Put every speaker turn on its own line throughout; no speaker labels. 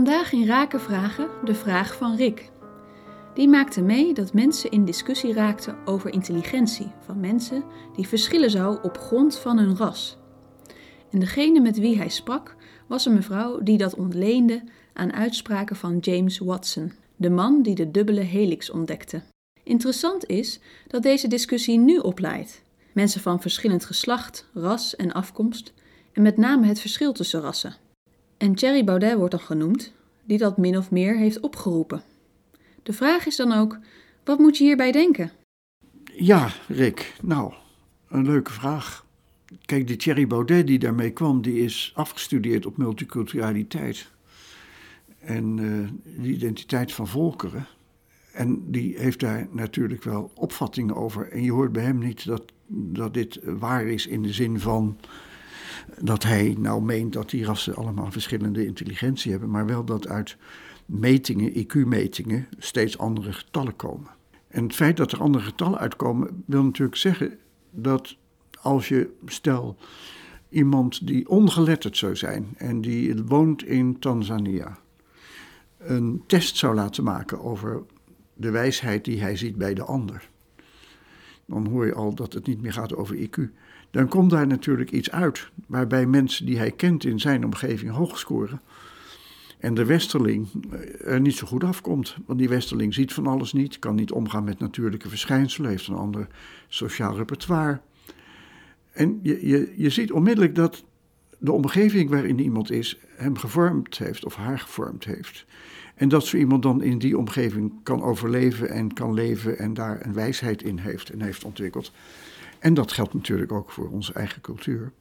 Vandaag in Raken Vragen de vraag van Rick. Die maakte mee dat mensen in discussie raakten over intelligentie van mensen die verschillen zou op grond van hun ras. En degene met wie hij sprak was een mevrouw die dat ontleende aan uitspraken van James Watson, de man die de dubbele helix ontdekte. Interessant is dat deze discussie nu opleidt. Mensen van verschillend geslacht, ras en afkomst, en met name het verschil tussen rassen. En Thierry Baudet wordt dan genoemd, die dat min of meer heeft opgeroepen. De vraag is dan ook: wat moet je hierbij denken?
Ja, Rick, nou, een leuke vraag. Kijk, die Thierry Baudet die daarmee kwam, die is afgestudeerd op multiculturaliteit. En uh, de identiteit van volkeren. En die heeft daar natuurlijk wel opvattingen over. En je hoort bij hem niet dat, dat dit waar is in de zin van dat hij nou meent dat die rassen allemaal verschillende intelligentie hebben, maar wel dat uit metingen, IQ-metingen, steeds andere getallen komen. En het feit dat er andere getallen uitkomen, wil natuurlijk zeggen dat als je, stel, iemand die ongeletterd zou zijn en die woont in Tanzania, een test zou laten maken over de wijsheid die hij ziet bij de ander. Dan hoor je al dat het niet meer gaat over IQ. Dan komt daar natuurlijk iets uit waarbij mensen die hij kent in zijn omgeving hoog scoren. En de westerling er niet zo goed afkomt. Want die westerling ziet van alles niet, kan niet omgaan met natuurlijke verschijnselen, heeft een ander sociaal repertoire. En je, je, je ziet onmiddellijk dat de omgeving waarin iemand is hem gevormd heeft of haar gevormd heeft. En dat zo iemand dan in die omgeving kan overleven en kan leven en daar een wijsheid in heeft en heeft ontwikkeld. En dat geldt natuurlijk ook voor onze eigen cultuur,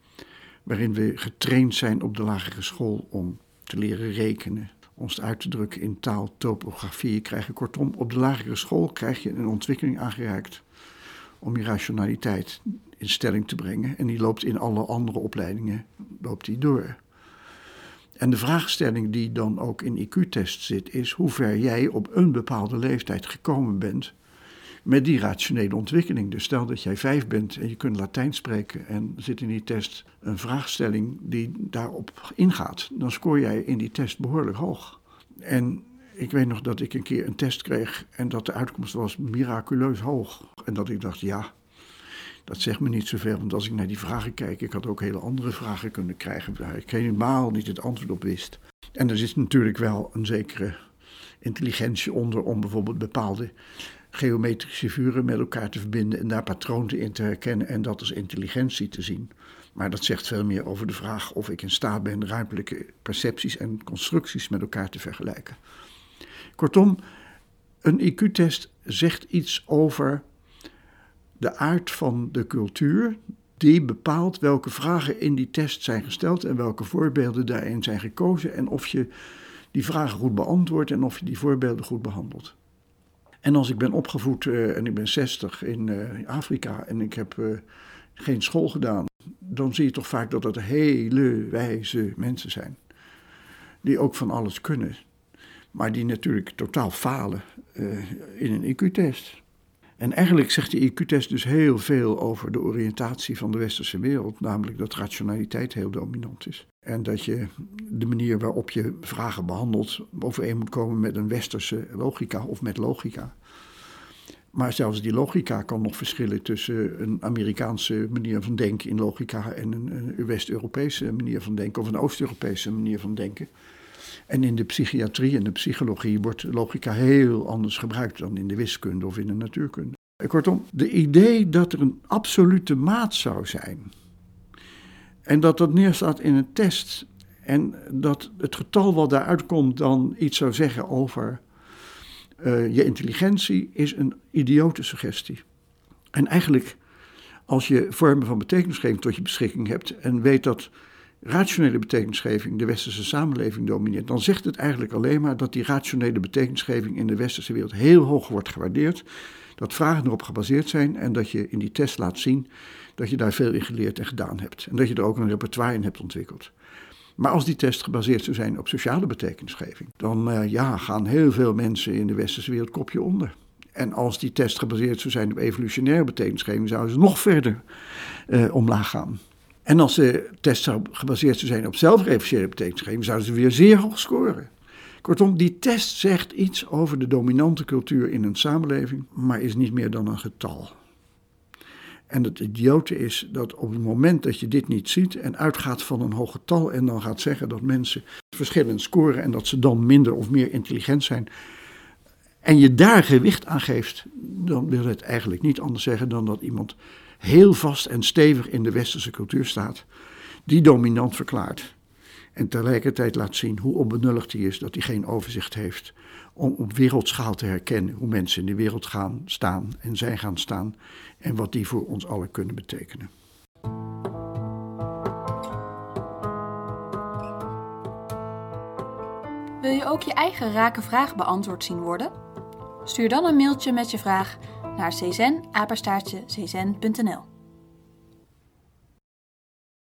waarin we getraind zijn op de lagere school om te leren rekenen, ons uit te drukken in taal, topografie krijgen. Kortom, op de lagere school krijg je een ontwikkeling aangereikt om je rationaliteit in stelling te brengen. En die loopt in alle andere opleidingen loopt die door. En de vraagstelling die dan ook in IQ-test zit, is hoe ver jij op een bepaalde leeftijd gekomen bent met die rationele ontwikkeling. Dus stel dat jij vijf bent en je kunt Latijn spreken en zit in die test een vraagstelling die daarop ingaat, dan scoor jij in die test behoorlijk hoog. En ik weet nog dat ik een keer een test kreeg en dat de uitkomst was miraculeus hoog. En dat ik dacht, ja, dat zegt me niet zoveel, want als ik naar die vragen kijk, ik had ook hele andere vragen kunnen krijgen waar ik helemaal niet het antwoord op wist. En er zit natuurlijk wel een zekere intelligentie onder om bijvoorbeeld bepaalde geometrische figuren met elkaar te verbinden en daar patronen in te herkennen en dat als intelligentie te zien. Maar dat zegt veel meer over de vraag of ik in staat ben ruimtelijke percepties en constructies met elkaar te vergelijken. Kortom, een IQ-test zegt iets over de aard van de cultuur, die bepaalt welke vragen in die test zijn gesteld en welke voorbeelden daarin zijn gekozen en of je die vragen goed beantwoordt en of je die voorbeelden goed behandelt. En als ik ben opgevoed uh, en ik ben 60 in uh, Afrika en ik heb uh, geen school gedaan, dan zie je toch vaak dat het hele wijze mensen zijn. Die ook van alles kunnen, maar die natuurlijk totaal falen in een IQ-test. En eigenlijk zegt de IQ-test dus heel veel over de oriëntatie van de westerse wereld, namelijk dat rationaliteit heel dominant is. En dat je de manier waarop je vragen behandelt overeen moet komen met een westerse logica of met logica. Maar zelfs die logica kan nog verschillen tussen een Amerikaanse manier van denken in logica en een, West-Europese manier van denken of een Oost-Europese manier van denken. En in de psychiatrie en de psychologie wordt logica heel anders gebruikt dan in de wiskunde of in de natuurkunde. Kortom, de idee dat er een absolute maat zou zijn en dat dat neerstaat in een test en dat het getal wat daaruit komt dan iets zou zeggen over uh, je intelligentie, is een idiote suggestie. En eigenlijk, als je vormen van betekenisgeving tot je beschikking hebt en weet dat rationele betekenisgeving de westerse samenleving domineert, dan zegt het eigenlijk alleen maar dat die rationele betekenisgeving in de westerse wereld heel hoog wordt gewaardeerd, dat vragen erop gebaseerd zijn en dat je in die test laat zien dat je daar veel in geleerd en gedaan hebt en dat je er ook een repertoire in hebt ontwikkeld. Maar als die test gebaseerd zou zijn op sociale betekenisgeving, dan uh, ja, gaan heel veel mensen in de westerse wereld kopje onder. En als die test gebaseerd zou zijn op evolutionaire betekenisgeving, zouden ze nog verder uh, omlaag gaan. En als de test zou gebaseerd zou zijn op zelfreferentiële betekenisgeving, zouden ze weer zeer hoog scoren. Kortom, die test zegt iets over de dominante cultuur in een samenleving, maar is niet meer dan een getal. En het idiote is dat op het moment dat je dit niet ziet en uitgaat van een hoog getal en dan gaat zeggen dat mensen verschillend scoren en dat ze dan minder of meer intelligent zijn, en je daar gewicht aan geeft, dan wil het eigenlijk niet anders zeggen dan dat iemand heel vast en stevig in de westerse cultuur staat, die dominant verklaart. En tegelijkertijd laat zien hoe onbenulligd hij is, dat hij geen overzicht heeft om op wereldschaal te herkennen hoe mensen in de wereld gaan staan en zijn gaan staan en wat die voor ons allen kunnen betekenen.
Wil je ook je eigen rake vraag beantwoord zien worden? Stuur dan een mailtje met je vraag naar czen